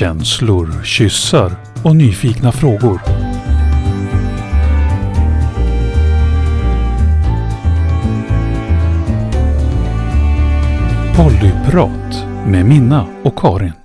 Känslor, kyssar och nyfikna frågor. Pollyprat med Minna och Karin.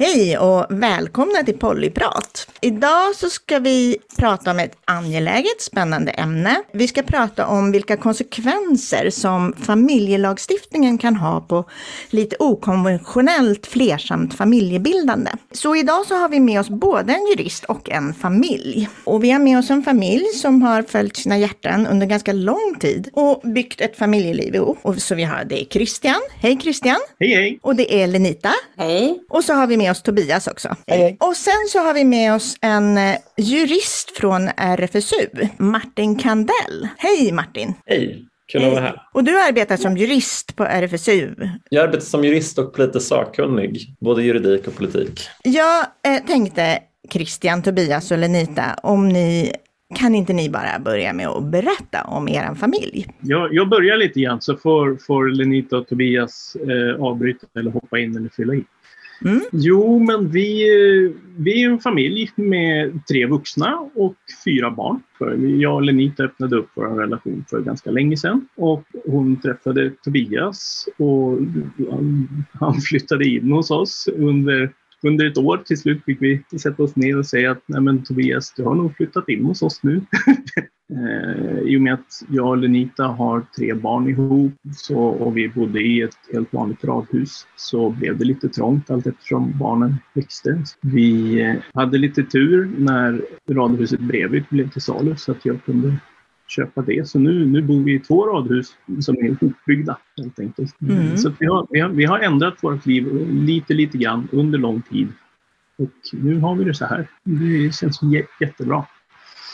Hej och välkomna till Pollyprat. Idag så ska vi prata om ett angeläget, spännande ämne. Vi ska prata om vilka konsekvenser som familjelagstiftningen kan ha på lite okonventionellt flersamt familjebildande. Så idag så har vi med oss både en jurist och en familj. Och vi har med oss en familj som har följt sina hjärtan under ganska lång tid och byggt ett familjeliv ihop. Och så vi har det är Christian. Hej Christian! Hej hej! Och det är Lenita. Hej. Och så har vi med oss Tobias också. Hej, hej. Och sen så har vi med oss en eh, jurist från RFSU, Martin Kandell. Hej Martin! Hej, kul att vara här. Och du arbetar som jurist på RFSU. Jag arbetar som jurist och politiskt sakkunnig, både juridik och politik. Jag eh, tänkte Christian, Tobias och Lenita, om ni kan inte ni bara börja med att berätta om er familj? Jag, jag börjar lite grann så får, får Lenita och Tobias eh, avbryta eller hoppa in eller fylla i. Mm. Jo, men vi, vi är en familj med tre vuxna och fyra barn. Jag och Lenita öppnade upp vår relation för ganska länge sedan och hon träffade Tobias och han flyttade in hos oss under under ett år till slut fick vi sätta oss ner och säga att Nej, men Tobias, du har nog flyttat in hos oss nu. eh, I och med att jag och Lenita har tre barn ihop så, och vi bodde i ett helt vanligt radhus så blev det lite trångt allt eftersom barnen växte. Vi eh, hade lite tur när radhuset bredvid blev till salu så att jag kunde köpa det. Så nu, nu bor vi i två radhus som är ihopbyggda helt enkelt. Mm. Så att vi, har, vi, har, vi har ändrat vårt liv lite, lite grann under lång tid. Och nu har vi det så här. Det känns jä- jättebra.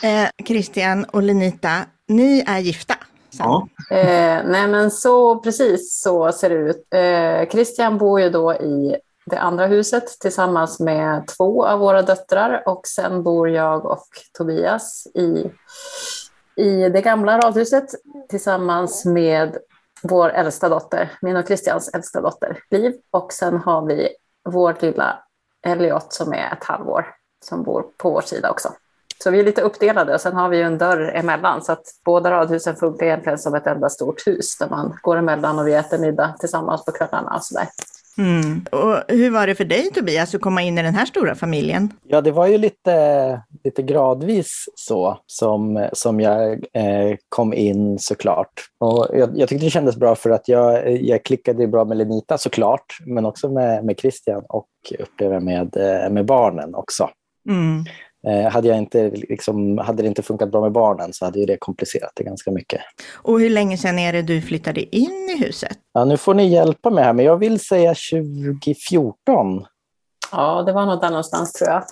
Eh, Christian och Lenita, ni är gifta. Ja. Eh, nej men så precis så ser det ut. Eh, Christian bor ju då i det andra huset tillsammans med två av våra döttrar och sen bor jag och Tobias i, i det gamla radhuset tillsammans med vår äldsta dotter, min och Christians äldsta dotter, Liv. Och sen har vi vår lilla Elliot som är ett halvår som bor på vår sida också. Så vi är lite uppdelade och sen har vi ju en dörr emellan så att båda radhusen funkar egentligen som ett enda stort hus där man går emellan och vi äter middag tillsammans på kvällarna och sådär. Mm. Och hur var det för dig Tobias att komma in i den här stora familjen? Ja, det var ju lite, lite gradvis så som, som jag eh, kom in såklart. Och jag, jag tyckte det kändes bra för att jag, jag klickade bra med Lenita såklart, men också med, med Christian och upplever med, eh, med barnen också. Mm. Eh, hade, jag inte, liksom, hade det inte funkat bra med barnen så hade ju det komplicerat det ganska mycket. Och hur länge sedan är det du flyttade in i huset? Ja, nu får ni hjälpa mig här, men jag vill säga 2014. Ja, det var nog där någonstans tror jag.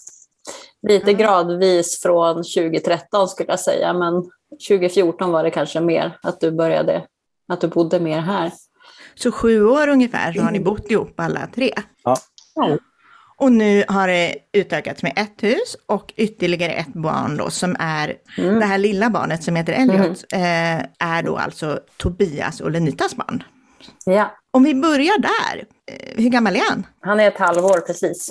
Lite gradvis från 2013 skulle jag säga, men 2014 var det kanske mer att du började, att du bodde mer här. Så sju år ungefär så har ni bott ihop alla tre. Ja. Ja. Och nu har det utökats med ett hus och ytterligare ett barn då som är, Mm. det här lilla barnet som heter Elliot, eh, är då alltså Tobias och Lenitas barn. Ja, Om vi börjar där, eh, hur gammal är han? han är ett halvår precis.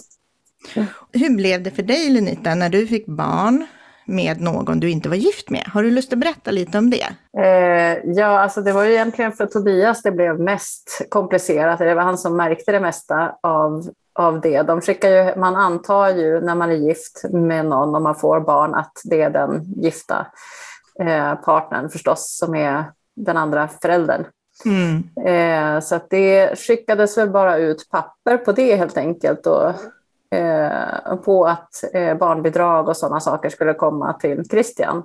Hur blev det för dig Lenita när du fick barn med någon du inte var gift med? Har du lust att berätta lite om det? Eh, ja, alltså det var ju egentligen för Tobias det blev mest komplicerat. Det var han som märkte det mesta av, av det. De skickar ju, man antar ju när man är gift med någon och man får barn att det är den gifta eh, partnern förstås som är den andra föräldern. Mm. Eh, så det skickades väl bara ut papper på det helt enkelt. Och, eh, på att eh, barnbidrag och sådana saker skulle komma till Christian.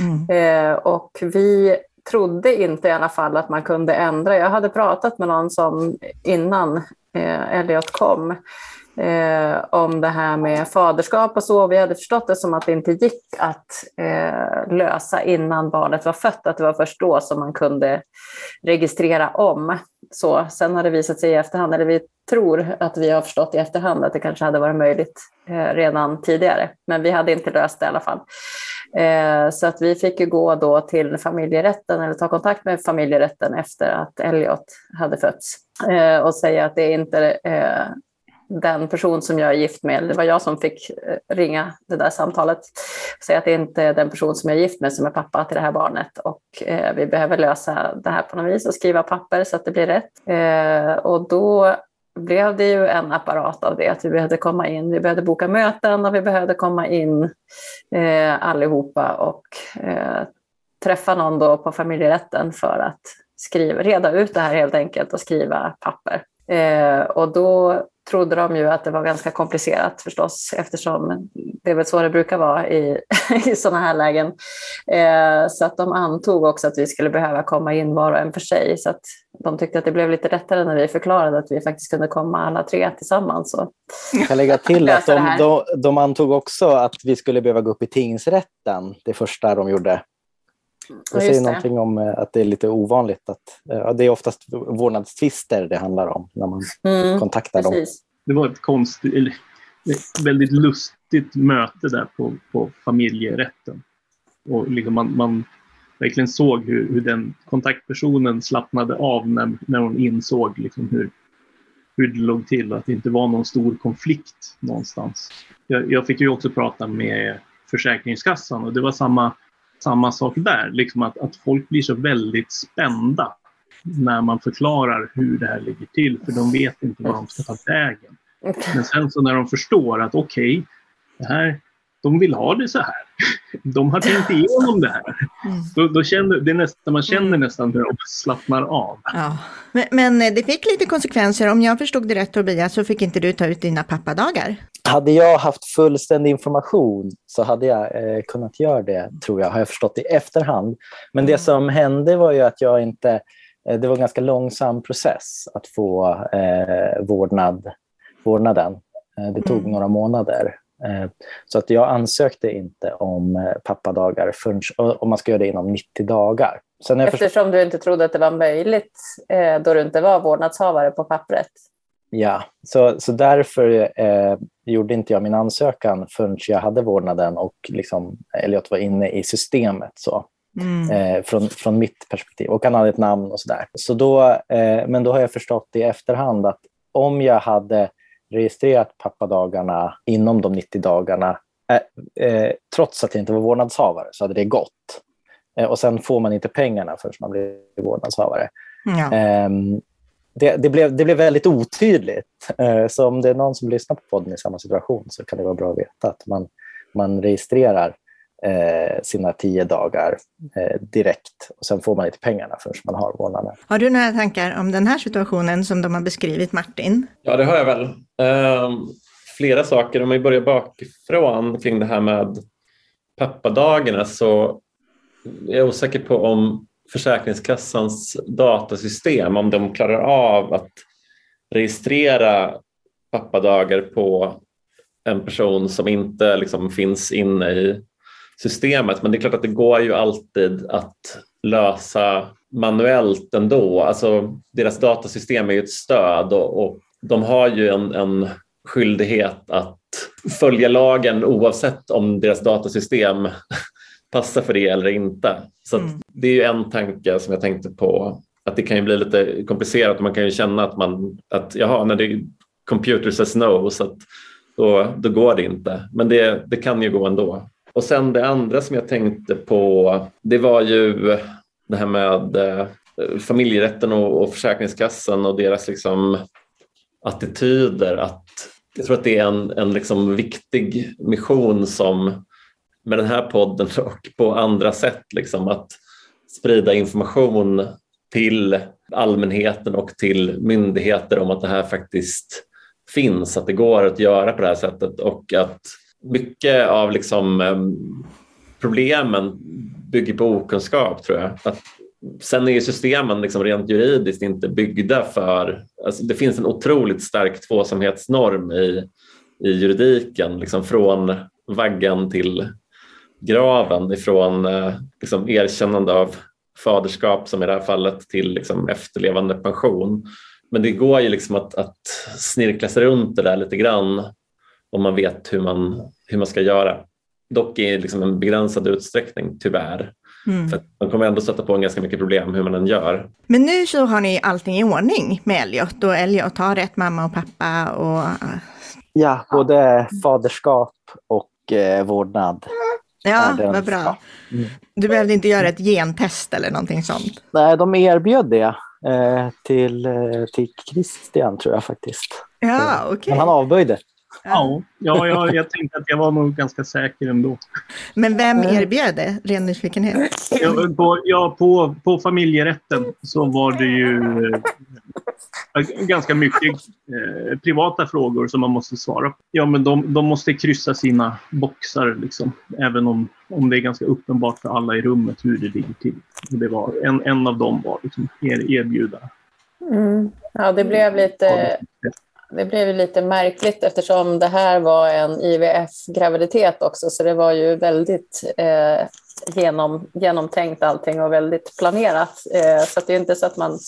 Mm. Eh, och vi trodde inte i alla fall att man kunde ändra. Jag hade pratat med någon som innan Elliot kom eh, om det här med faderskap och så. Vi hade förstått det som att det inte gick att eh, lösa innan barnet var fött, att det var först då som man kunde registrera om. Så, sen har det visat sig i efterhand, eller vi tror att vi har förstått i efterhand att det kanske hade varit möjligt eh, redan tidigare, men vi hade inte löst det i alla fall. Eh, så att vi fick ju gå då till familjerätten eller ta kontakt med familjerätten efter att Elliot hade fötts eh, och säga att det inte den person som jag är gift med, det var jag som fick eh, ringa det där samtalet, säga att det inte är den person som jag är gift med som är pappa till det här barnet och eh, vi behöver lösa det här på något vis och skriva papper så att det blir rätt. Eh, och då blev det ju en apparat av det, att vi behövde komma in, vi behövde boka möten och vi behövde komma in eh, allihopa och eh, träffa någon då på familjerätten för att skriva, reda ut det här helt enkelt och skriva papper. Eh, och då trodde de ju att det var ganska komplicerat förstås eftersom det är väl så det brukar vara i, i sådana här lägen. Eh, så att de antog också att vi skulle behöva komma in var och en för sig. Så att de tyckte att det blev lite lättare när vi förklarade att vi faktiskt kunde komma alla tre tillsammans. Jag kan lägga till att de, de, de antog också att vi skulle behöva gå upp i tingsrätten det första de gjorde. Det säger det. någonting om eh, att det är lite ovanligt. Att, eh, det är oftast vårdnadstvister det handlar om när man mm, kontaktar precis. dem. Det var ett konstigt, eller, ett väldigt lustigt möte där på, på familjerätten. Och liksom man, man verkligen såg hur, hur den kontaktpersonen slappnade av när, när hon insåg liksom hur, hur det låg till och att det inte var någon stor konflikt någonstans. Jag, jag fick ju också prata med Försäkringskassan och det var samma samma sak där, liksom att, att folk blir så väldigt spända när man förklarar hur det här ligger till, för de vet inte vad de ska ta vägen. Men sen så när de förstår att okej, okay, de vill ha det så här. De har tänkt igenom det här. Mm. Då, då känner, det är nästan, man känner mm. nästan hur de slappnar av. Ja. Men, men, det fick lite konsekvenser. Om jag förstod det rätt Tobias så fick inte du ta ut dina pappadagar. Hade jag haft fullständig information så hade jag eh, kunnat göra det, tror jag, har jag förstått i efterhand. Men det mm. som hände var ju att jag inte... Eh, det var en ganska långsam process att få eh, vårdnad, vårdnaden. Eh, det tog mm. några månader. Eh, så att jag ansökte inte om eh, pappadagar förrän, om man ska göra det inom 90 dagar. Eftersom du inte trodde att det var möjligt då du inte var vårdnadshavare på pappret? Ja, så, så därför eh, gjorde inte jag min ansökan förrän jag hade vårdnaden och liksom, Elliot var inne i systemet. Så. Mm. Eh, från, från mitt perspektiv. Och han hade ett namn och sådär. Så då, eh, men då har jag förstått i efterhand att om jag hade registrerat pappadagarna inom de 90 dagarna, eh, eh, trots att jag inte var vårdnadshavare, så hade det gått. Eh, och sen får man inte pengarna förrän man blir vårdnadshavare. Ja. Ehm, det, det, blev, det blev väldigt otydligt. Eh, så om det är någon som lyssnar på podden i samma situation så kan det vara bra att veta att man, man registrerar eh, sina tio dagar eh, direkt och sen får man inte pengarna förrän man har vårdnaden. Har du några tankar om den här situationen som de har beskrivit, Martin? Ja, det har jag väl. Eh, flera saker. Om vi börjar bakifrån kring det här med pappadagarna så är jag osäker på om Försäkringskassans datasystem, om de klarar av att registrera pappadagar på en person som inte liksom finns inne i systemet. Men det är klart att det går ju alltid att lösa manuellt ändå. Alltså, deras datasystem är ju ett stöd och, och de har ju en, en skyldighet att följa lagen oavsett om deras datasystem passar för det eller inte. Så mm. det är ju en tanke som jag tänkte på att det kan ju bli lite komplicerat. Man kan ju känna att man att jaha, när det computer says no så att då, då går det inte. Men det, det kan ju gå ändå. Och sen det andra som jag tänkte på, det var ju det här med eh, familjerätten och, och Försäkringskassan och deras liksom attityder. Att, jag tror att det är en, en liksom viktig mission som med den här podden och på andra sätt, liksom, att sprida information till allmänheten och till myndigheter om att det här faktiskt finns, att det går att göra på det här sättet och att mycket av liksom, problemen bygger på okunskap tror jag. Att, sen är ju systemen liksom rent juridiskt inte byggda för... Alltså det finns en otroligt stark tvåsamhetsnorm i, i juridiken, liksom från vaggan till graven, ifrån eh, liksom erkännande av faderskap som i det här fallet till liksom efterlevande pension. Men det går ju liksom att, att snirkla sig runt det där lite grann om man vet hur man, hur man ska göra. Dock i liksom en begränsad utsträckning, tyvärr. Mm. För man kommer ändå sätta på en ganska mycket problem hur man än gör. Men nu så har ni allting i ordning med Elliot och Elliot har rätt mamma och pappa och Ja, både faderskap och eh, vårdnad. Ja, vad bra. ja. Mm. Du behövde inte göra ett gentest eller någonting sånt. Nej, de erbjöd det eh, till, eh, till Christian tror jag faktiskt. Ja, okej. Men han avböjde. Ja, ja jag, jag tänkte att jag var nog ganska säker ändå. Men vem Mm. erbjöd det? Ren nyfikenhet. Ja, på, ja, på, på familjerätten så var det ju eh, ganska mycket eh, privata frågor som man måste svara på. Ja, men de, de måste kryssa sina boxar, liksom, även om, om det är ganska uppenbart för alla i rummet hur det ligger till. Och det var, en, en av dem var liksom er, erbjuda. Mm. Ja, det blev lite Det blev lite märkligt eftersom det här var en IVF-graviditet också, så det var ju väldigt eh, genom, genomtänkt allting och väldigt planerat. Eh, så att det är inte så att man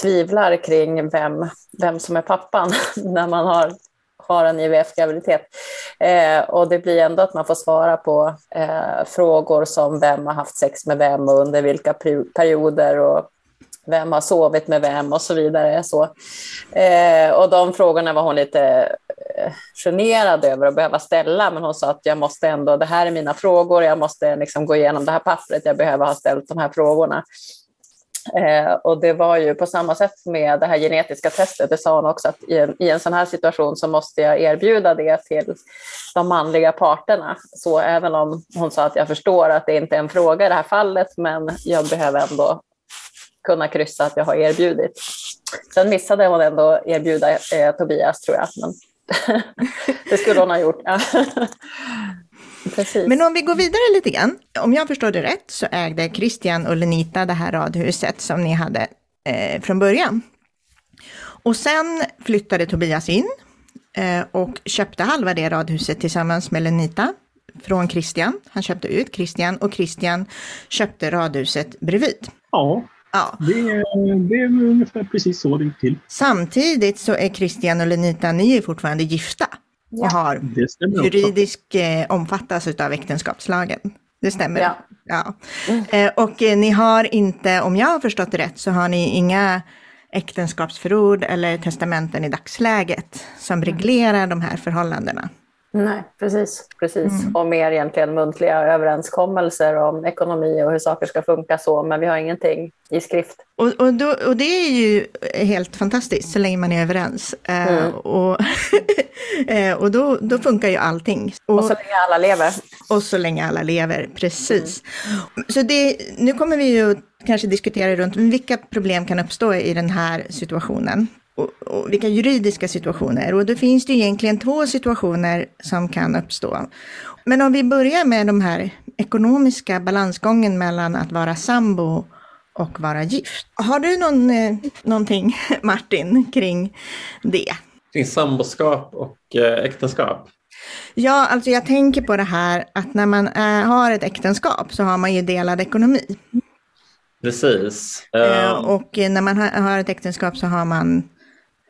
tvivlar kring vem, vem som är pappan när man har, har en IVF-graviditet. Eh, och det blir ändå att man får svara på eh, frågor som vem har haft sex med vem och under vilka perioder och vem har sovit med vem och så vidare. Så. Eh, och de frågorna var hon lite eh, generad över att behöva ställa, men hon sa att jag måste ändå, det här är mina frågor, jag måste liksom gå igenom det här pappret, jag behöver ha ställt de här frågorna. Eh, och det var ju på samma sätt med det här genetiska testet, det sa hon också, att i en, i en sån här situation så måste jag erbjuda det till de manliga parterna. Så även om hon sa att jag förstår att det inte är en fråga i det här fallet, men jag behöver ändå kunna kryssa att jag har erbjudit. Sen missade hon ändå erbjuda eh, Tobias tror jag. Men det skulle hon ha gjort. Precis. Men om vi går vidare lite grann. Om jag förstår det rätt så ägde Christian och Lenita det här radhuset som ni hade eh, från början. Och sen flyttade Tobias in eh, och köpte halva det radhuset tillsammans med Lenita från Christian. Han köpte ut Christian och Christian köpte radhuset bredvid. Ja, Ja. det, det är ungefär precis så det gick till. Samtidigt så är Christian och Lenita, ni är fortfarande gifta och Ja. har stämmer också. juridisk eh, omfattas av äktenskapslagen. Det stämmer. Ja. Ja. Eh, och eh, ni har inte, om jag har förstått det rätt, så har ni inga äktenskapsförord eller testamenten i dagsläget som reglerar de här förhållandena. Nej, precis. precis. Och mer egentligen muntliga överenskommelser om ekonomi och hur saker ska funka så, men vi har ingenting i skrift. Och, och, då, och det är ju helt fantastiskt så länge man är överens. Eh, Mm. och eh, och då, då funkar ju allting. Och så länge alla lever. Och så länge alla lever, precis. Så det, nu kommer vi ju kanske diskutera runt vilka problem kan uppstå i den här situationen. Och, och vilka juridiska situationer. Och då finns det egentligen två situationer som kan uppstå. Men om vi börjar med de här ekonomiska balansgången mellan att vara sambo och vara gift. Har du någon, eh, någonting, Martin, kring det? Kring samboskap och eh, äktenskap. Ja, alltså jag tänker på det här att när man eh, har ett äktenskap så har man ju delad ekonomi. Precis. Eh, Ehm, och när man ha, har ett äktenskap så har man,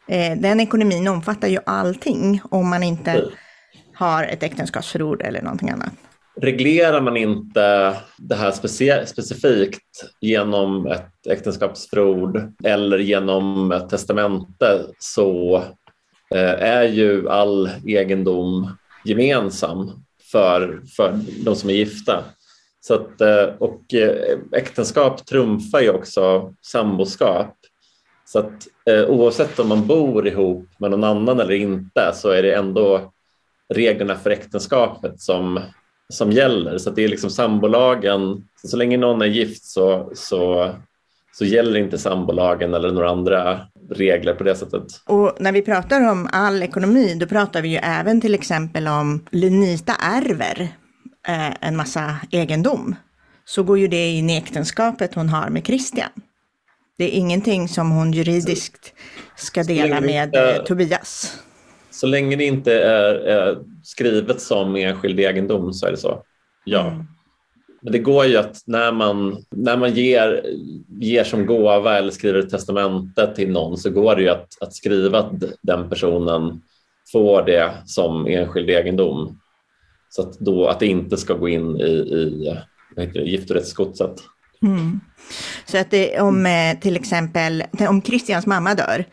eh, den ekonomin omfattar ju allting om man inte Mm. har ett äktenskapsförord eller någonting annat. reglerar man inte det här specifikt genom ett äktenskapsförord eller genom ett testamente så eh, är ju all egendom gemensam för, för de som är gifta. Så att, eh, och äktenskap trumfar ju också samboskap. Så att eh, oavsett om man bor ihop med någon annan eller inte så är det ändå reglerna för äktenskapet som, som gäller. Så att det är liksom sambolagen. Så länge någon är gift så, så, så gäller inte sambolagen eller några andra regler på det sättet. Och när vi pratar om all ekonomi, då pratar vi ju även till exempel om Lenita ärver eh, en massa egendom. Så går ju det in i äktenskapet hon har med Christian. Det är ingenting som hon juridiskt ska dela med inte- eh, Tobias. Så länge det inte är, skrivet som enskild egendom så är det så. Ja. Mm. Men det går ju att när man, när man ger, ger som gåva eller skriver ett testamente till någon så går det ju att, att skriva att den personen får det som enskild egendom. Så att, då, att det inte ska gå in i, i giftorättsgodset. Mm. Så att det, om eh, till exempel, om Christians mamma dör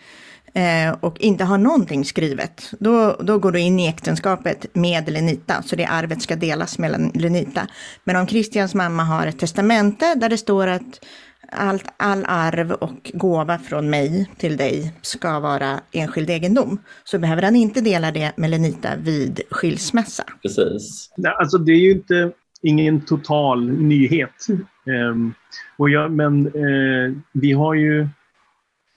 eh, och inte har någonting skrivet, då, då går du in i äktenskapet med Lenita, så det arvet ska delas mellan Lenita. Men om Christians mamma har ett testamente där det står att allt, all arv och gåva från mig till dig ska vara enskild egendom, så behöver han inte dela det med Lenita vid skilsmässa. Precis. Alltså det är ju inte ingen total nyhet. Ehm, och jag, men eh, vi har ju,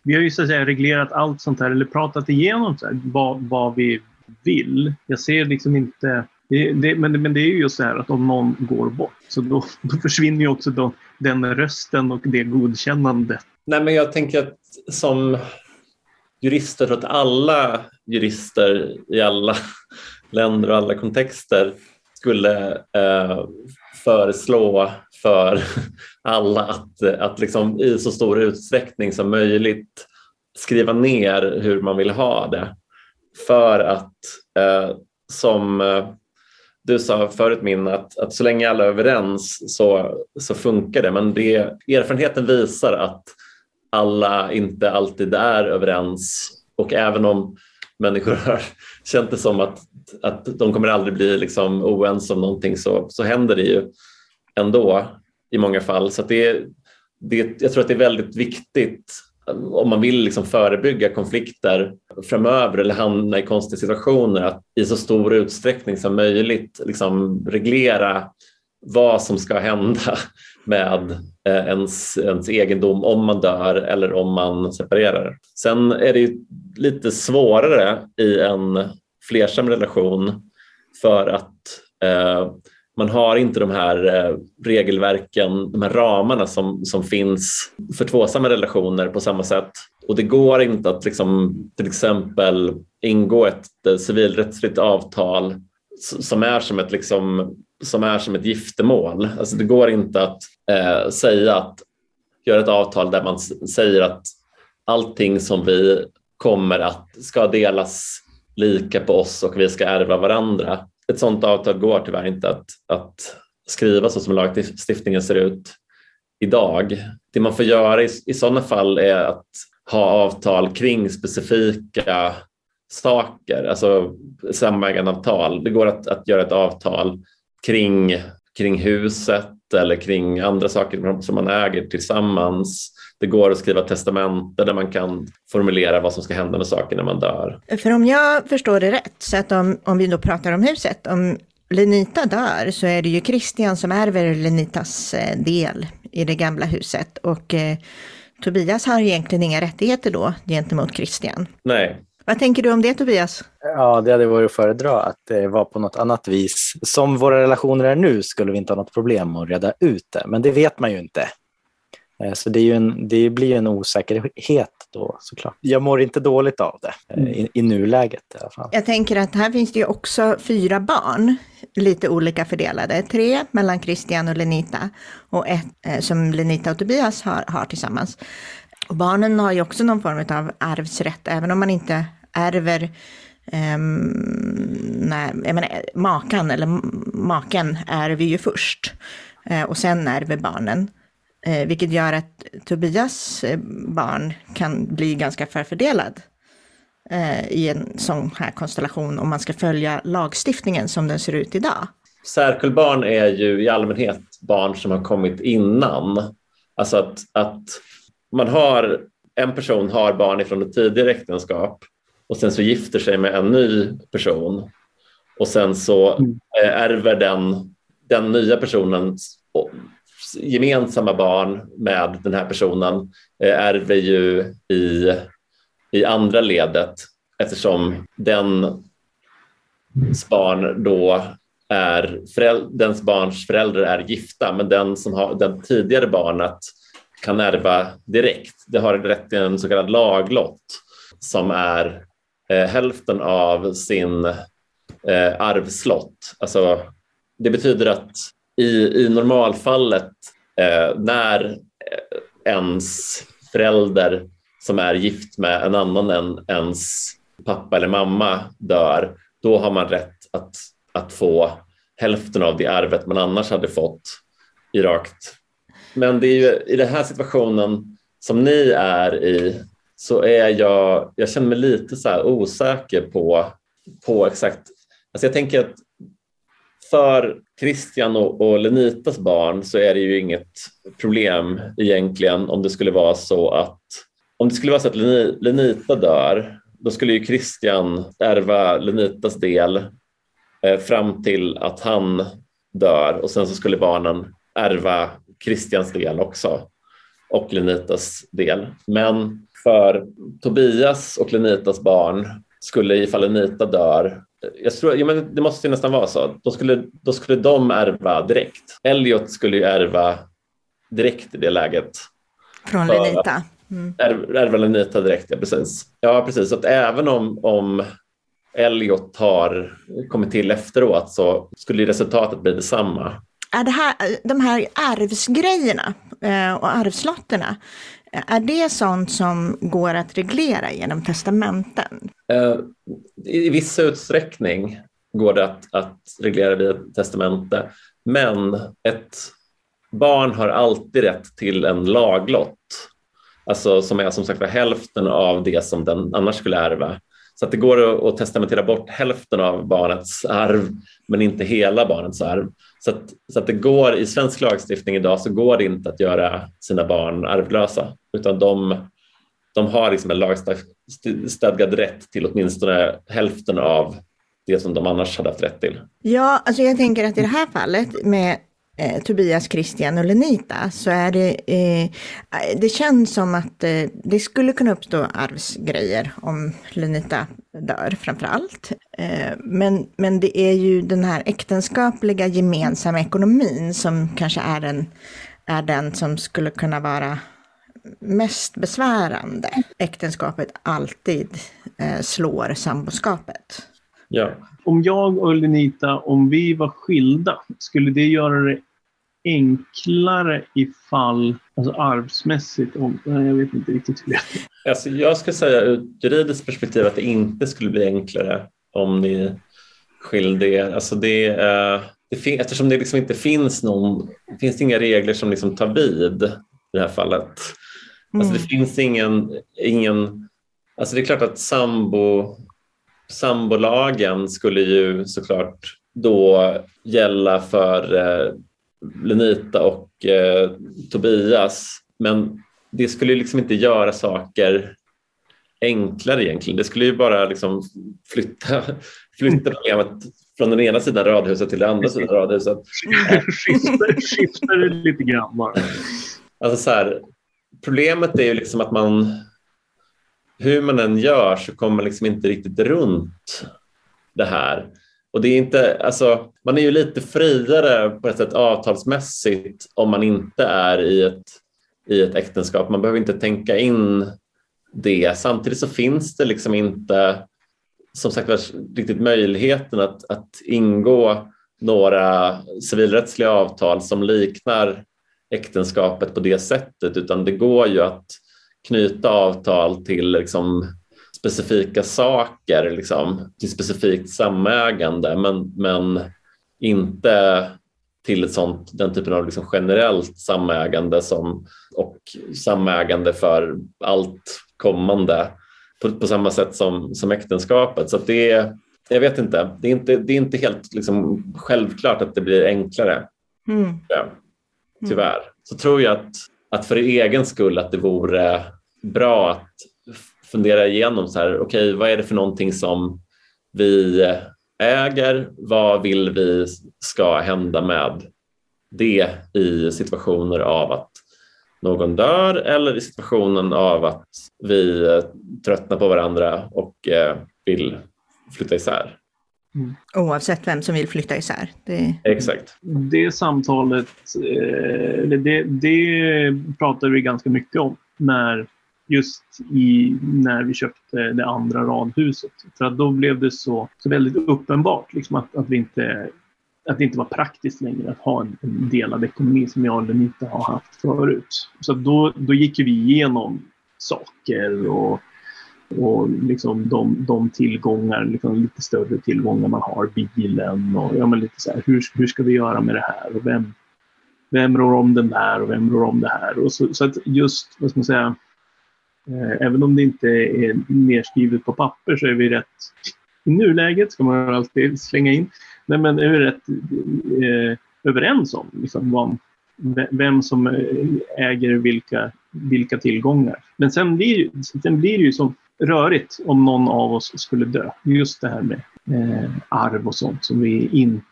vi har ju så att säga reglerat allt sånt här eller pratat igenom så här, vad, vad vi vill. Jag ser liksom inte det, det, men, men det är ju just så här att om någon går bort så då, då försvinner ju också då, den rösten och det godkännandet. Nej, men jag tänker att som jurister, tror att alla jurister i alla länder och alla kontexter skulle eh, föreslå för alla att, att liksom i så stor utsträckning som möjligt skriva ner hur man vill ha det. För att eh, som eh, du sa förut min att, att så länge alla är överens så, så funkar det. Men det, erfarenheten visar att alla inte alltid är överens och även om människor har känt det som att, att de kommer aldrig bli liksom oense om någonting så, så händer det ju ändå i många fall. Så det, det, jag tror att det är väldigt viktigt om man vill liksom förebygga konflikter framöver eller hamna i konstiga situationer, att i så stor utsträckning som möjligt liksom reglera vad som ska hända med eh, ens, ens egendom om man dör eller om man separerar. Sen är det lite svårare i en flersam relation för att eh, man har inte de här eh, regelverken, de här ramarna som, som finns för tvåsamma relationer på samma sätt. Och det går inte att liksom, till exempel ingå ett eh, civilrättsligt avtal som är som ett, liksom, som är som ett giftermål. Alltså det går inte att eh, säga att göra ett avtal där man säger att allting som vi kommer att ska delas lika på oss och vi ska ärva varandra ett sådant avtal går tyvärr inte att, att skriva så som lagstiftningen ser ut idag. Det man får göra i, i sådana fall är att ha avtal kring specifika saker, alltså samägandeavtal. Det går att, att göra ett avtal kring, kring huset eller kring andra saker som man äger tillsammans. Det går att skriva testamente där man kan formulera vad som ska hända med saker när man dör. För om jag förstår det rätt, så att om, om vi då pratar om huset, om Lenita dör så är det ju Christian som ärver Lenitas eh, del i det gamla huset och eh, Tobias har egentligen inga rättigheter då gentemot Christian. Nej. Vad tänker du om det Tobias? Ja, det hade varit att föredra att det var på något annat vis. Som våra relationer är nu skulle vi inte ha något problem att reda ut det, men det vet man ju inte. Eh, så det, en, det, blir en osäkerhet då såklart. Jag mår inte dåligt av det mm. i, i nuläget i alla fall. Jag tänker att här finns det ju också fyra barn, lite olika fördelade. Tre mellan Christian och Lenita och ett eh, som Lenita och Tobias har, har tillsammans. Och barnen har ju också någon form av arvsrätt, även om man inte ärver Um, jag menar, makan eller maken ärver ju först uh, och sen ärver barnen. Eh, vilket gör att Tobias eh, barn kan bli ganska förfördelad i en sån här konstellation om man ska följa lagstiftningen som den ser ut idag. Särkullbarn är ju i allmänhet barn som har kommit innan. Alltså att, att man har, en person har barn ifrån ett tidigare äktenskap och sen så gifter sig med en ny person och sen så mm. ärver den, den nya personen gemensamma barn med den här personen eh, ärver ju i, i andra ledet eftersom den barn då är dens barns föräldrar är gifta men den som har den tidigare barnet kan ärva direkt. Det har rätt till en så kallad laglott som är eh, Eh, hälften av sin eh, arvslott. Alltså, det betyder att i, i normalfallet eh, när eh, ens förälder som är gift med en annan än ens pappa eller mamma dör, då har man rätt att, att få hälften av det arvet man annars hade fått i rakt. Men det är ju i den här situationen som ni är i så är jag, jag känner mig lite så osäker på, på exakt, alltså jag tänker att för Christian och, och Lenitas barn så är det ju inget problem egentligen om det skulle vara så att om det skulle vara så att Lenita dör, då skulle ju Christian ärva Lenitas del eh, fram till att han dör och sen så skulle barnen ärva Christians del också och Lenitas del. Men för Tobias och Lenitas barn skulle ifall Lenita dör jag tror, ja, men det måste nästan vara så. Då skulle, då skulle de ärva direkt. Elliot skulle ju ärva direkt i det läget. Från Lenita? Mm. Ärva Lenita direkt, ja precis. Ja, precis. Så att även om, om Elliot har kommit till efteråt så skulle resultatet bli detsamma. Är det här, de här arvsgrejerna eh, och arvslotterna, är det sånt som går att reglera genom testamenten? Eh, I viss utsträckning går det att, att reglera via testamente, men ett barn har alltid rätt till en laglott, alltså som är som sagt hälften av det som den annars skulle ärva. Så att det går att, testamentera bort hälften av barnets arv, men inte hela barnets arv. Så att, så att det går i svensk lagstiftning idag så går det inte att göra sina barn arvlösa, utan de, de har liksom en lagstadgad rätt till åtminstone hälften av det som de annars hade haft rätt till. Ja, alltså jag tänker att i det här fallet med eh, Tobias, Christian och Lenita så är det, eh, det känns som att eh, det skulle kunna uppstå arvsgrejer om Lenita dör framför allt. Eh, men, men det är ju den här äktenskapliga gemensamma ekonomin som kanske är den, är den som skulle kunna vara mest besvärande. Äktenskapet alltid eh, slår samboskapet. Ja. Om jag och Lenita, om vi var skilda, skulle det göra det enklare ifall, alltså arvsmässigt, om, jag vet inte riktigt hur det är. Alltså jag skulle säga ur juridiskt perspektiv att det inte skulle bli enklare om ni skilde er. Alltså det, eh, det eftersom det liksom inte finns någon, det finns inga regler som liksom tar vid i det här fallet. Alltså det mm. finns ingen, ingen, alltså det är klart att sambo, sambolagen skulle ju såklart då gälla för eh, Lenita och eh, Tobias. Men det skulle liksom inte göra saker enklare egentligen. Det skulle ju bara liksom flytta, flytta problemet från den ena sidan radhuset till den andra sidan radhuset. Skifta det lite grann bara. Alltså så här, problemet är ju liksom att man hur man än gör så kommer man liksom inte riktigt runt det här. Och det är inte, alltså, man är ju lite friare på ett sätt avtalsmässigt om man inte är i ett, i ett äktenskap. Man behöver inte tänka in det. Samtidigt så finns det liksom inte som sagt riktigt möjligheten att, att ingå några civilrättsliga avtal som liknar äktenskapet på det sättet utan det går ju att knyta avtal till liksom specifika saker, liksom, till specifikt samägande men, men inte till ett sånt, den typen av liksom generellt samägande som, och samägande för allt kommande på, på samma sätt som, som äktenskapet. Så det är, jag vet inte, det är inte, det är inte helt liksom självklart att det blir enklare. Mm. Ja, tyvärr. Mm. Så tror jag att, att för egen skull att det vore bra att fundera igenom så här, okej, okay, vad är det för någonting som vi äger? Vad vill vi ska hända med det i situationer av att någon dör eller i situationen av att vi tröttnar på varandra och eh, vill flytta isär. Mm. Oavsett vem som vill flytta isär. Det... Exakt. Det samtalet, eh, det, det pratar vi ganska mycket om när just i, när vi köpte det andra radhuset. För att då blev det så, så väldigt uppenbart liksom att, att, vi inte, att det inte var praktiskt längre att ha en, en delad ekonomi som jag aldrig har haft förut. Så då, då gick vi igenom saker och, och liksom de, de tillgångar, liksom lite större tillgångar man har, bilen och ja, men lite så här, hur, hur ska vi göra med det här och vem, vem rår om den där och vem rår om det här. Och så, så att just, vad ska man säga, Eh, även om det inte är nedskrivet på papper så är vi rätt, i nuläget ska man alltid slänga in, nej men är vi rätt eh, överens om liksom, vad, vem som eh, äger vilka, vilka tillgångar. Men sen blir, sen blir det ju så rörigt om någon av oss skulle dö. Just det här med eh, arv och sånt som vi inte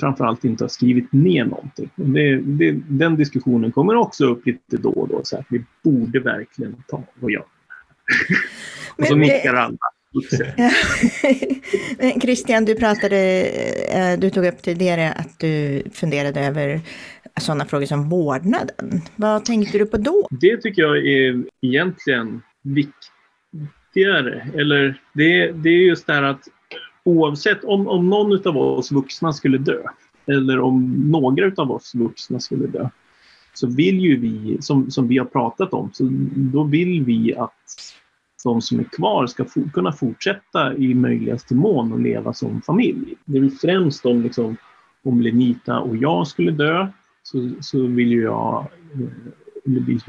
framförallt inte har skrivit ner någonting. Det, det, den diskussionen kommer också upp lite då och då. Så att vi borde verkligen ta och göra. och så nickar alla. Christian, du pratade, eh, du tog upp tidigare att du funderade över sådana frågor som vårdnaden. Vad tänkte du på då? Det tycker jag är egentligen viktigare. Eller det, det är just det här att oavsett om, om någon av oss vuxna skulle dö eller om några av oss vuxna skulle dö så vill ju vi, som, som vi har pratat om, så då vill vi att de som är kvar ska for, kunna fortsätta i möjligaste mån att leva som familj. Det är främst om, liksom, om Lenita och jag skulle dö så, så vill ju jag, eh, eller vi,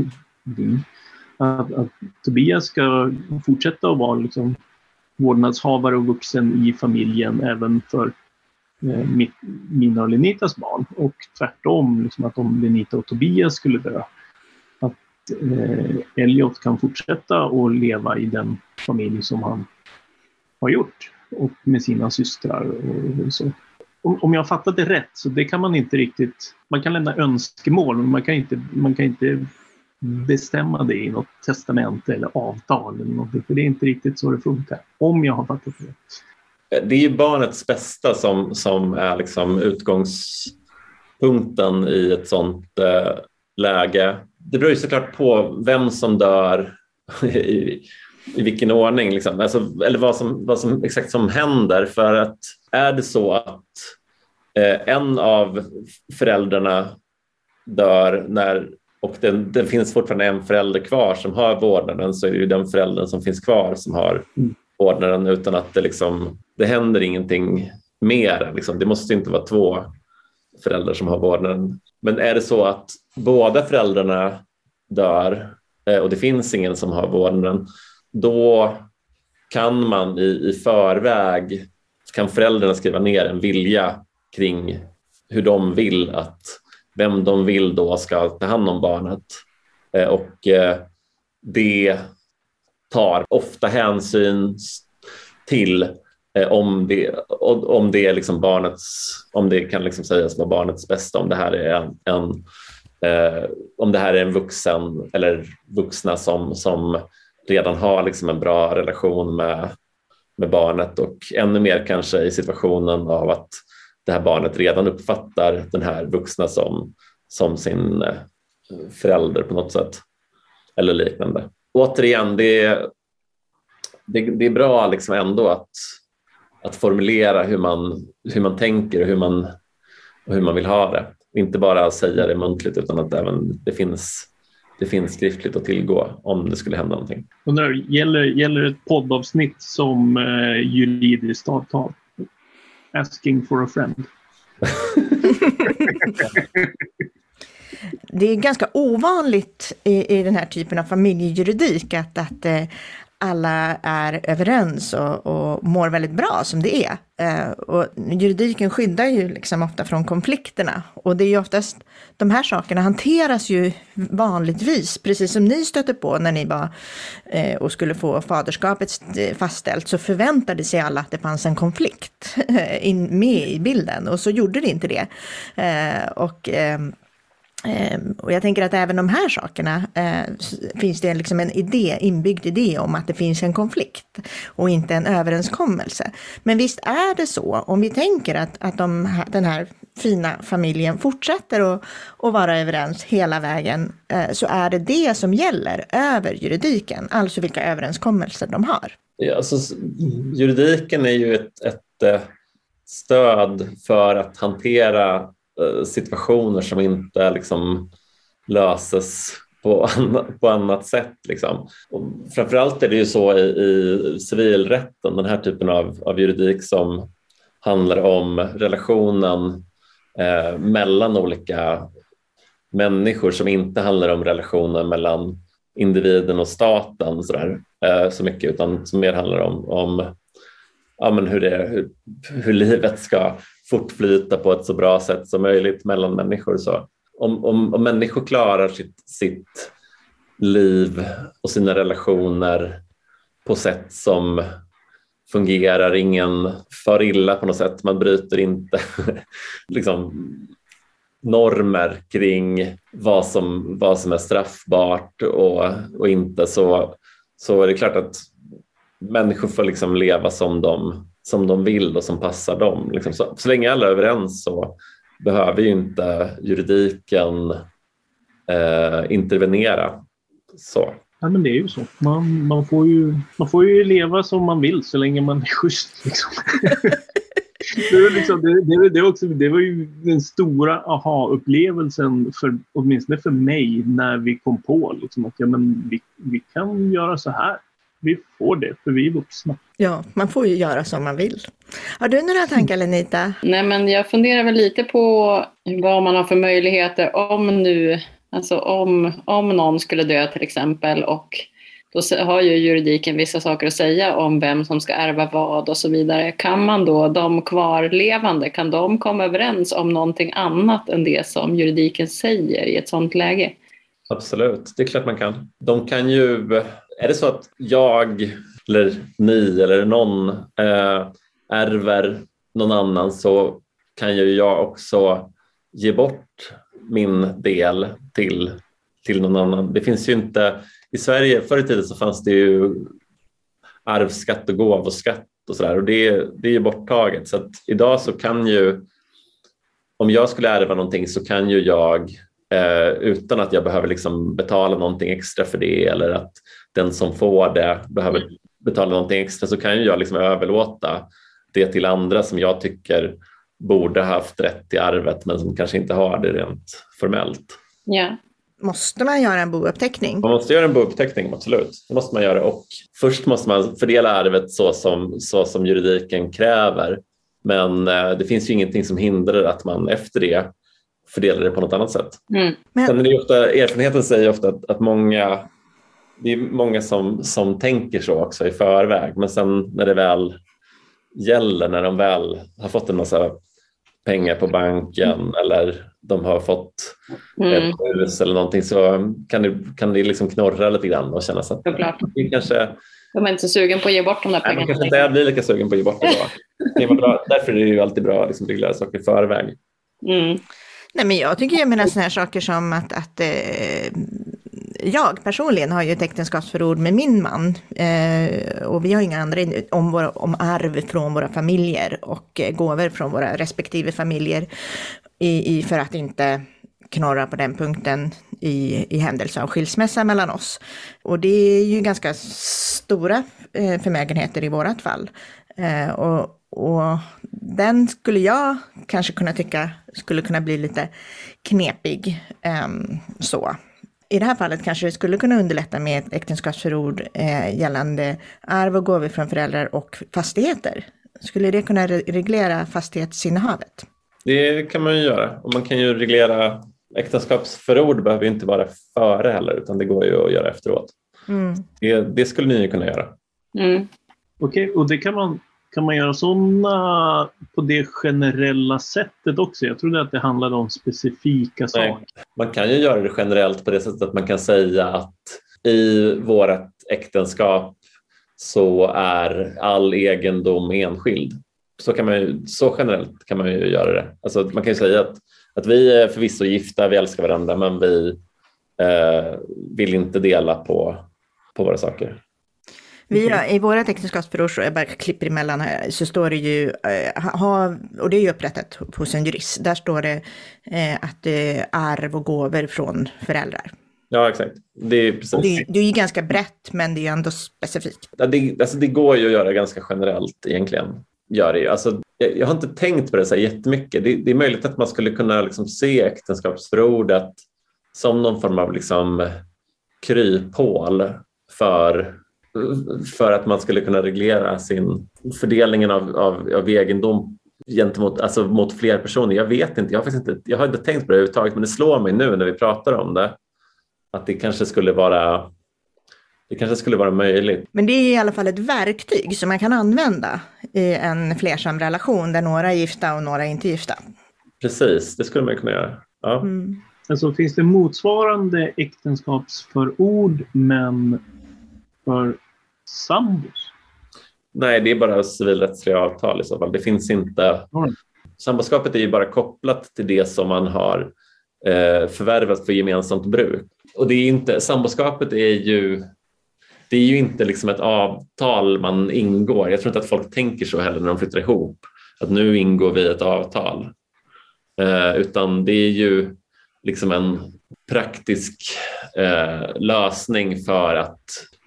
vi att, att, Tobias ska fortsätta att vara liksom, vårdnadshavare och vuxen i familjen även för eh, mitt, mina och Lenitas barn. Och tvärtom, liksom att om Lenita och Tobias skulle dö, att eh, Elliot kan fortsätta att leva i den familj som han har gjort och med sina systrar och, och så om, om jag har fattat det rätt så det kan man inte riktigt, man kan lämna önskemål men man kan inte, man kan inte bestämma det i något testamente eller avtal eller någonting, för det är inte riktigt så det funkar. Om jag har fattat det rätt. Det är ju barnets bästa som, som är liksom utgångspunkten i ett sånt eh, läge. Det beror ju såklart på vem som dör i, i vilken ordning, liksom. alltså, eller vad som, vad som exakt som händer. För att är det så att eh, en av föräldrarna dör när, och det, det, finns fortfarande en förälder kvar som har vårdnaden så är det ju den föräldern som finns kvar som har mm. vårdnaden utan att det, liksom, det händer ingenting mer. Liksom. Det måste inte vara två föräldrar som har vårdnaden. Men är det så att båda föräldrarna dör eh, och det finns ingen som har vårdnaden, då kan man i, i förväg, kan föräldrarna skriva ner en vilja kring hur de vill att, vem de vill då ska ta hand om barnet. Eh, och eh, det tar ofta hänsyn till eh, om det, om det, är liksom barnets, om det kan liksom sägas vara barnets bästa, om det här är en, en om det här är en vuxen eller vuxna som, som redan har liksom en bra relation med, med barnet och ännu mer kanske i situationen av att det här barnet redan uppfattar den här vuxna som, som sin eh, förälder på något sätt eller liknande. Återigen, det är, det, det är bra liksom ändå att, att formulera hur man, hur man tänker och hur man, och hur man vill ha det. Inte bara säga det muntligt utan att även det finns det finns skriftligt att tillgå om det skulle hända någonting. Undrar, gäller, gäller ett poddavsnitt som eh, juridiskt avtal? Asking for a friend. det är ganska ovanligt i, i den här typen av familjejuridik att, att, eh, alla är överens och, och mår väldigt bra som det är. Eh, och juridiken skyddar ju liksom ofta från konflikterna. Och det är ju oftast, de här sakerna hanteras ju vanligtvis, precis som ni stötte på när ni var eh, och skulle få faderskapet fastställt, så förväntade sig alla att det fanns en konflikt eh, in, med i bilden. Och så gjorde det inte det. Eh, och ehm, Ehm, och jag tänker att även de här sakerna eh, finns det liksom en idé, inbyggd idé om att det finns en konflikt och inte en överenskommelse. Men visst är det så, om vi tänker att, att de, den här fina familjen fortsätter att, att vara överens hela vägen, eh, så är det det som gäller över juridiken, alltså vilka överenskommelser de har. Ja, alltså, juridiken är ju ett, ett eh, stöd för att hantera Eh, situationer som inte liksom löses på, på annat sätt. Liksom. Och framförallt är det ju så i, i civilrätten, den här typen av, av juridik som handlar om relationen eh, mellan olika människor som inte handlar om relationen mellan individen och staten så, där, eh, så mycket utan som mer handlar om, om ja, men hur, det, hur, hur livet ska fortflyta på ett så bra sätt som möjligt mellan människor. Så om, om, om människor klarar sitt, sitt liv och sina relationer på sätt som fungerar, ingen far illa på något sätt, man bryter inte liksom, normer kring vad som, vad som är straffbart och, och inte så, så är det klart att människor får liksom leva som de, som de vill och som passar dem. Liksom så, så länge alla är överens så behöver ju inte juridiken eh, intervenera. Så. Ja, men det är ju så. Man, man, får ju, man får ju leva som man vill så länge man är schysst. Liksom. det, var liksom, det, det, det, också, det var ju den stora aha-upplevelsen, för, åtminstone för mig, när vi kom på liksom, att ja, men vi, vi kan göra så här. Vi får det, för vi är vuxna. Ja, man får ju göra som man vill. Har du några tankar Lenita? Nej, men jag funderar väl lite på vad man har för möjligheter om nu, alltså om, om någon skulle dö till exempel och då har ju juridiken vissa saker att säga om vem som ska ärva vad och så vidare. Kan man då, de kvarlevande, kan de komma överens om någonting annat än det som juridiken säger i ett sådant läge? Absolut, det är klart man kan. De kan ju, är det så att jag eller ni eller någon eh, ärver någon annan så kan ju jag också ge bort min del till, till någon annan. Det finns ju inte i Sverige förr i tiden så fanns det ju arvsskatt och gåvoskatt och sådär och det, det är ju borttaget så att idag så kan ju om jag skulle ärva någonting så kan ju jag eh, utan att jag behöver liksom betala någonting extra för det eller att den som får det behöver betala någonting extra så kan ju jag liksom överlåta det till andra som jag tycker borde haft rätt till arvet men som kanske inte har det rent formellt. Ja. Måste man göra en bouppteckning? Man måste göra en bouppteckning, absolut. Det måste man göra. Och först måste man fördela arvet så som, så som juridiken kräver. Men eh, det finns ju ingenting som hindrar att man efter det fördelar det på något annat sätt. Mm. Men... Sen är det ofta, erfarenheten säger ofta att, att många, det är många som, som tänker så också i förväg. Men sen när det väl gäller, när de väl har fått en massa pengar på banken mm. eller de har fått mm. ett hus eller någonting så kan det, kan det liksom knorra lite grann och kännas att Såklart. det kanske de är inte så sugen på att ge bort de där pengarna. Nej, man kanske inte blir lika sugen på att ge bort det då. det bra. Därför är det ju alltid bra att liksom reglera saker i förväg. Mm. Nej, men jag tycker jag menar sådana här saker som att, att eh, jag personligen har ju ett äktenskapsförord med min man. Eh, och vi har inga andra om, våra, om arv från våra familjer och eh, gåvor från våra respektive familjer. I, i, för att inte knorra på den punkten i, i händelse av skilsmässa mellan oss. Och det är ju ganska stora eh, förmögenheter i vårat fall. Eh, och, och den skulle jag kanske kunna tycka skulle kunna bli lite knepig. Eh, så. I det här fallet kanske det skulle kunna underlätta med ett äktenskapsförord eh, gällande arv och gåvor från föräldrar och fastigheter. Skulle det kunna re reglera fastighetsinnehavet? Det kan man ju göra och man kan ju reglera äktenskapsförord behöver inte vara före heller utan det går ju att göra efteråt. Mm. Det, det, skulle ni ju kunna göra. Mm. Okej, okay, och det kan man, kan man göra sådana på det generella sättet också? Jag trodde att det handlade om specifika saker. Nej, man kan ju göra det generellt på det sättet att man kan säga att i vårt äktenskap så är all egendom enskild. Så, kan man ju, så generellt kan man ju göra det. Alltså man kan ju säga att, att vi är förvisso gifta, vi älskar varandra men vi eh, vill inte dela på, på våra saker. Vi då, I vårt äktenskapsförord, jag bara klipper emellan här, så står det ju, eh, ha, och det är ju upprättat hos en jurist, där står det eh, att det är arv och gåvor från föräldrar. Ja, exakt. Det är, precis. Det, det är ju ganska brett, men det är ändå specifikt. Ja, det, alltså det går ju att göra ganska generellt egentligen. Gör det ju. Alltså, jag, jag har inte tänkt på det så här jättemycket. Det, det är möjligt att man skulle kunna liksom se äktenskapsförordet som någon form av liksom kryphål för för att man skulle kunna reglera sin fördelningen av, av, av egendom gentemot, alltså mot fler personer. Jag vet inte, jag har, faktiskt inte, jag har inte tänkt på det överhuvudtaget men det slår mig nu när vi pratar om det att det kanske skulle vara det kanske skulle vara möjligt. Men det är i alla fall ett verktyg som man kan använda i en flersam relation där några är gifta och några är inte gifta. Precis, det skulle man kunna göra. Ja. Mm. Alltså, finns det motsvarande äktenskapsförord men för sambos? Nej, det är bara civilrättsliga avtal i så fall. Det finns inte... Mm. Samboskapet är ju bara kopplat till det som man har eh, förvärvat för gemensamt bruk. Och det är inte, samboskapet är ju det är ju inte liksom ett avtal man ingår. Jag tror inte att folk tänker så heller när de flyttar ihop, att nu ingår vi ett avtal. Eh, utan det är ju liksom en praktisk eh, lösning för att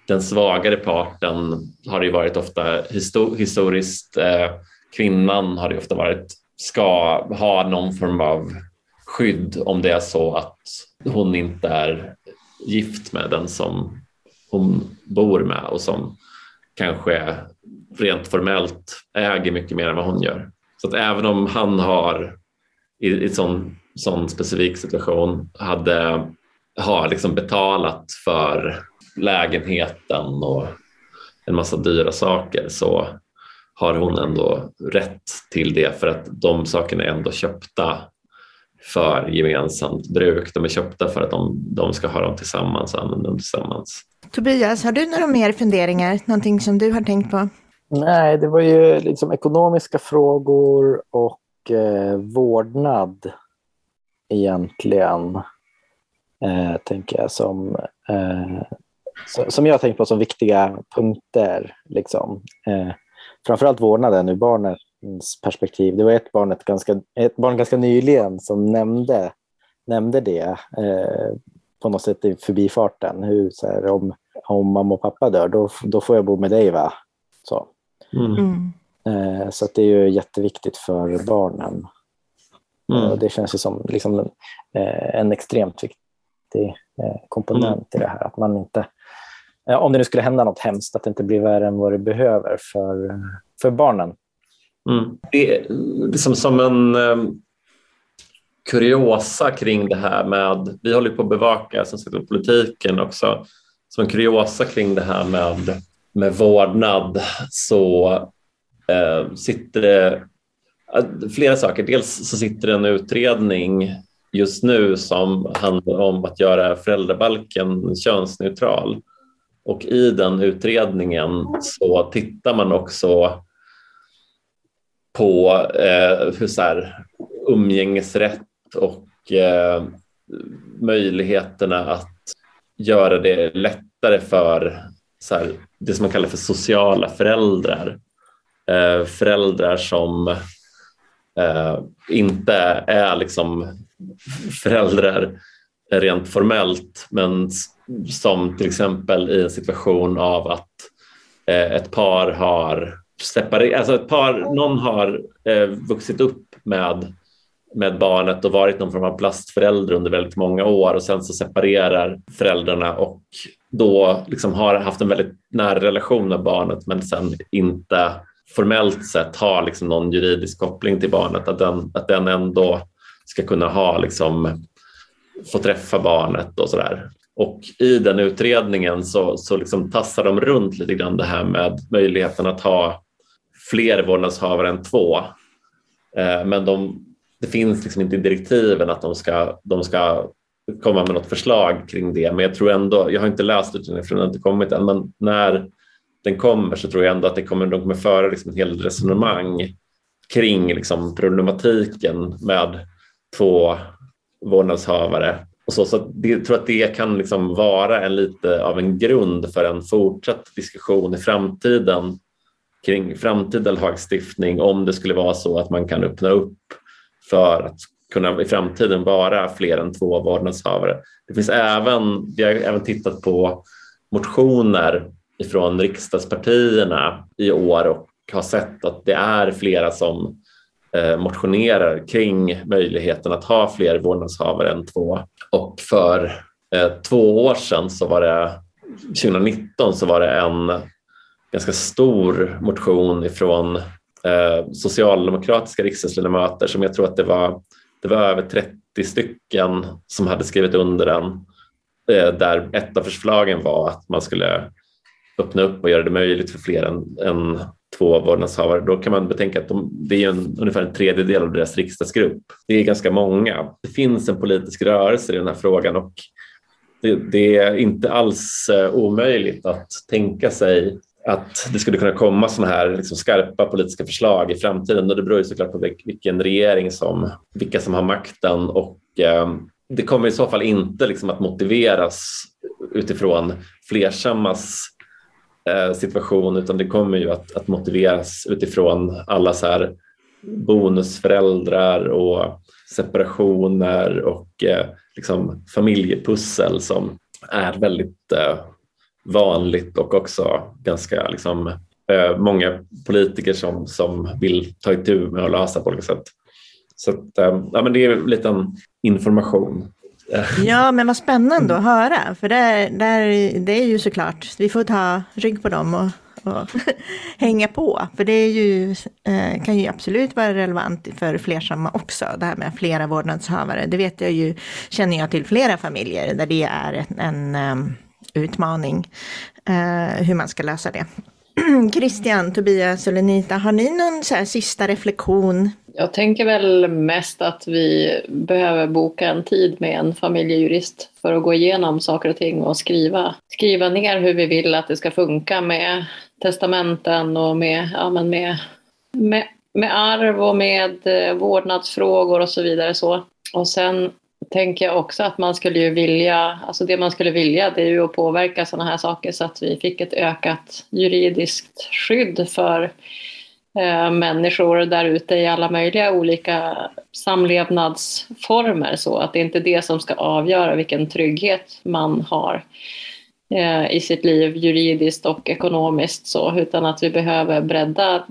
den svagare parten har ju varit ofta histor historiskt, eh, kvinnan har det ofta varit, ska ha någon form av skydd om det är så att hon inte är gift med den som hon bor med och som kanske rent formellt äger mycket mer än vad hon gör. Så att även om han har i, i en sån, sån specifik situation hade har liksom betalat för lägenheten och en massa dyra saker så har hon ändå rätt till det för att de sakerna är ändå köpta för gemensamt bruk. De är köpta för att de, de ska ha dem tillsammans och använda dem tillsammans. Tobias, har du några mer funderingar? Någonting som du har tänkt på? Nej, det var ju liksom ekonomiska frågor och eh, vårdnad egentligen, eh, tänker jag, som, eh, som jag har tänkt på som viktiga punkter. Liksom. Eh, framförallt vårdnaden ur barnets perspektiv. Det var ett barn, ett ganska, ett barn ganska nyligen som nämnde, nämnde det eh, på något sätt i förbifarten. Hur, så här, om, om mamma och pappa dör, då, då får jag bo med dig va? Så, Mm. Mm. eh, så att det är ju jätteviktigt för barnen. Mm. Och det känns ju som liksom, eh, en extremt viktig eh, komponent i det här. Att man inte, Eh, om det nu skulle hända något hemskt, att det inte blir värre än vad det behöver för, för barnen. Mm. Det är liksom som en um, kuriosa kring det här med, vi håller på att bevaka som sagt, politiken också, som en kuriosa kring det här med, med vårdnad så eh, sitter det eh, flera saker. Dels så sitter det en utredning just nu som handlar om att göra föräldrabalken könsneutral. Och i den utredningen så tittar man också på eh, hur så här, umgängesrätt och eh, möjligheterna att göra det lättare för så här, det som man kallar för sociala föräldrar. Eh, föräldrar som eh, inte är liksom föräldrar rent formellt men som till exempel i en situation av att eh, ett par har separerat, alltså ett par, någon har eh, vuxit upp med, med barnet och varit någon form av plastförälder under väldigt många år och sen så separerar föräldrarna och då liksom har haft en väldigt nära relation med barnet men sen inte formellt sett har liksom någon juridisk koppling till barnet, att den, att den ändå ska kunna ha liksom, få träffa barnet och sådär. Och i den utredningen så, så liksom tassar de runt lite grann det här med möjligheten att ha fler vårdnadshavare än två. Eh, men de, det finns liksom inte i direktiven att de ska, de ska komma med något förslag kring det. Men jag tror ändå, jag har inte läst utredningen för den har inte kommit än, men när den kommer så tror jag ändå att det kommer, de kommer föra liksom en hel resonemang kring liksom problematiken med två vårdnadshavare. Och så, så det, jag tror att det kan liksom vara en lite av en grund för en fortsatt diskussion i framtiden kring framtida lagstiftning om det skulle vara så att man kan öppna upp för att kunna i framtiden vara fler än två vårdnadshavare. Det finns även, vi har även tittat på motioner ifrån riksdagspartierna i år och har sett att det är flera som eh, motionerar kring möjligheten att ha fler vårdnadshavare än två. Och för eh, två år sedan, så var det 2019, så var det en ganska stor motion ifrån eh, socialdemokratiska riksdagsledamöter som jag tror att det var, det var över 30 stycken som hade skrivit under den. Eh, där ett av förslagen var att man skulle öppna upp och göra det möjligt för fler än, än två vårdnadshavare. Då kan man betänka att de, det är en, ungefär en tredjedel av deras riksdagsgrupp. Det är ganska många. Det finns en politisk rörelse i den här frågan och det, det är inte alls eh, omöjligt att tänka sig att det skulle kunna komma sådana här liksom skarpa politiska förslag i framtiden och det beror ju såklart på vilken regering som, vilka som har makten och eh, det kommer i så fall inte liksom att motiveras utifrån flersammas Eh, situation utan det kommer ju att, att motiveras utifrån alla så här bonusföräldrar och separationer och eh, liksom familjepussel som är väldigt eh, vanligt och också ganska liksom, eh, många politiker som, som vill ta itu med att lösa på olika sätt. Så att, eh, ja, men det är lite en information. Ja, men vad spännande att höra, för det, det, det är ju såklart, vi får ta rygg på dem och, och hänga på. För det är ju, eh, kan ju absolut vara relevant för flersamma också, det här med flera vårdnadshavare. Det vet jag ju, känner jag till flera familjer där det är en, en um, utmaning, eh, hur man ska lösa det. Christian, Tobias och Lenita, har ni någon sista reflektion? Jag tänker väl mest att vi behöver boka en tid med en familjejurist för att gå igenom saker och ting och skriva, skriva ner hur vi vill att det ska funka med testamenten och med, ja, men med, med, med arv och med eh, vårdnadsfrågor och så vidare. Så. Och sen tänker jag också att man skulle ju vilja, alltså det man skulle vilja det är ju att påverka sådana här saker så att vi fick ett ökat juridiskt skydd för Eh, människor där ute i alla möjliga olika samlevnadsformer. Så att det inte är det som ska avgöra vilken trygghet man har eh, i sitt liv juridiskt och ekonomiskt så utan att vi behöver bredda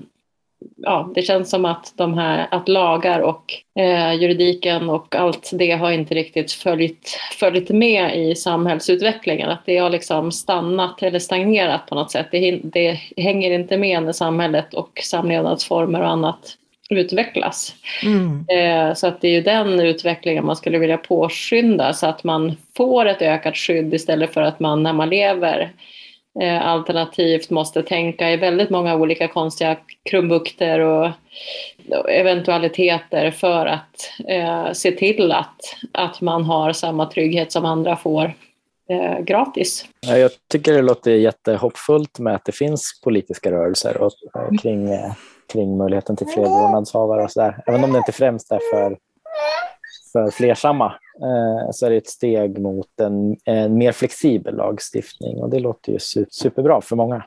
ja, det känns som att, de här, att lagar och eh, juridiken och allt det har inte riktigt följt, följt med i samhällsutvecklingen. Att det har liksom stannat eller stagnerat på något sätt. Det, det hänger inte med när samhället och samlevnadsformer och annat utvecklas. Mm. Eh, så att det är ju den utvecklingen man skulle vilja påskynda så att man får ett ökat skydd istället för att man när man lever Eh, alternativt måste tänka i väldigt många olika konstiga krumbukter och eventualiteter för att eh, se till att, att man har samma trygghet som andra får eh, gratis. Jag tycker det låter jättehoppfullt med att det finns politiska rörelser och, och kring, eh, kring möjligheten till fler vårdnadshavare och sådär. Även om det inte främst är för, för flersamma Eh, så är det ett steg mot en, en, mer flexibel lagstiftning och det låter ju superbra för många.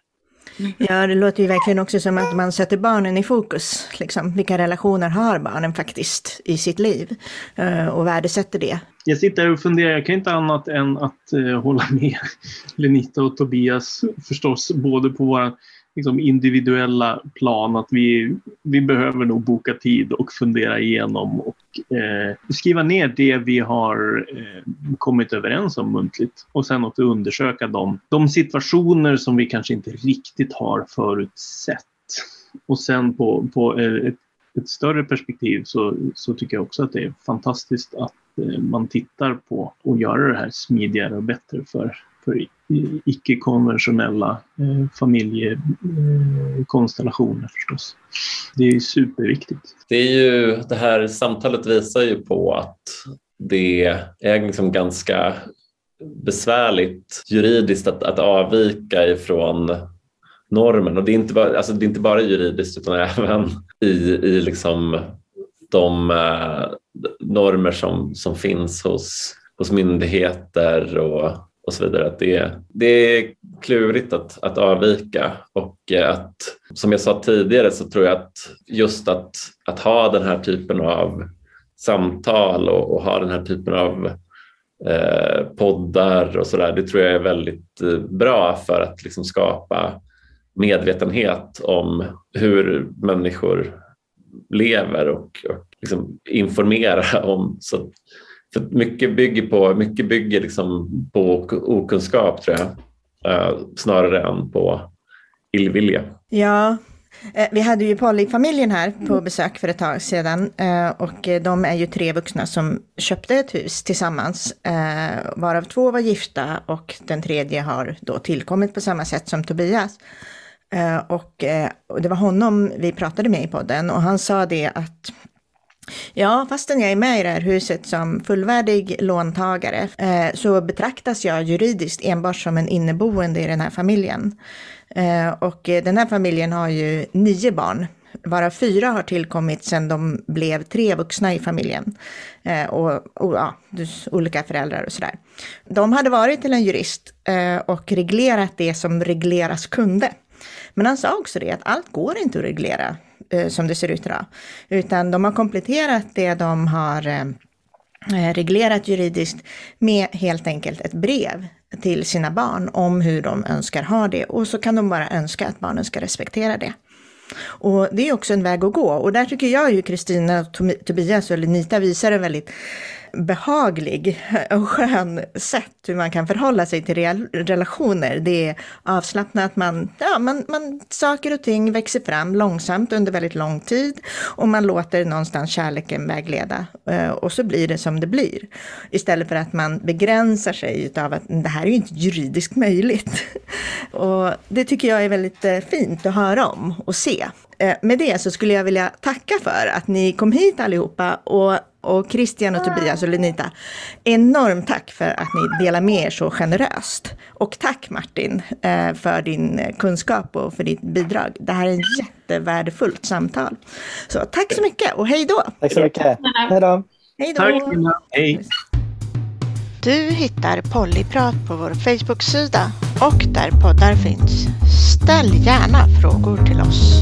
Ja, det låter ju verkligen också som att man sätter barnen i fokus. Liksom. Vilka relationer har barnen faktiskt i sitt liv? Eh, och värdesätter det. Jag sitter och funderar, jag kan inte annat än att uh, hålla med Lenita och Tobias förstås, både på våra liksom individuella plan att vi, vi behöver nog boka tid och fundera igenom och eh, skriva ner det vi har eh, kommit överens om muntligt och sen också undersöka de, de situationer som vi kanske inte riktigt har förutsett. Och sen på, på eh, ett, ett större perspektiv så, så tycker jag också att det är fantastiskt att eh, man tittar på och göra det här smidigare och bättre för för icke-konventionella eh, familjekonstellationer eh, förstås. Det är superviktigt. Det, är ju, det här samtalet visar ju på att det är liksom ganska besvärligt juridiskt att, att avvika ifrån normen. Och det är, inte bara, alltså det är inte bara juridiskt utan även i, i liksom de eh, normer som, som finns hos, hos myndigheter och och så vidare. Att det, är, det är klurigt att, att avvika och eh, att som jag sa tidigare så tror jag att just att, att ha den här typen av samtal och, och ha den här typen av eh, poddar och sådär, det tror jag är väldigt eh, bra för att liksom skapa medvetenhet om hur människor lever och, och liksom informera om så för mycket bygger, på, mycket bygger liksom på okunskap tror jag, eh, snarare än på illvilja. Ja, Eh, vi hade ju Polly-familjen här på besök för ett tag sedan eh, och eh, de är ju tre vuxna som köpte ett hus tillsammans, eh, varav två var gifta och den tredje har då tillkommit på samma sätt som Tobias. Eh, och det var honom vi pratade med i podden och han sa det att Ja, fastän jag är med i det här huset som fullvärdig låntagare eh, så betraktas jag juridiskt enbart som en inneboende i den här familjen. Eh, och den här familjen har ju nio barn, varav fyra har tillkommit sedan de blev tre vuxna i familjen. Eh, och, och ja, olika föräldrar och sådär. De hade varit till en jurist eh, och reglerat det som regleras kunde. Men han sa också det att allt går inte att reglera Eh, som det ser ut idag. Utan de har kompletterat det de har eh, eh, reglerat juridiskt med helt enkelt ett brev till sina barn om hur de önskar ha det. Och så kan de bara önska att barnen ska respektera det. Och det är också en väg att gå. Och där tycker jag ju Kristina, Tobias och Lenita visar en väldigt behaglig och skön sätt hur man kan förhålla sig till relationer. Det är avslappnat, man, ja, man, man, saker och ting växer fram långsamt under väldigt lång tid och man låter någonstans kärleken vägleda eh, och så blir det som det blir. Istället för att man begränsar sig av att det här är ju inte juridiskt möjligt. Och det tycker jag är väldigt eh, fint att höra om och se. Eh, med det så skulle jag vilja tacka för att ni kom hit allihopa och och Christian och Tobias och Lenita, enormt tack för att ni delar med er så generöst. Och tack Martin eh, för din kunskap och för ditt bidrag. Det här är ett jättevärdefullt samtal. Så tack så mycket och hej då! Tack så mycket. Hej då! Hej då! Hej! Du hittar Pollyprat på vår Facebook-sida och där poddar finns. Ställ gärna frågor till oss.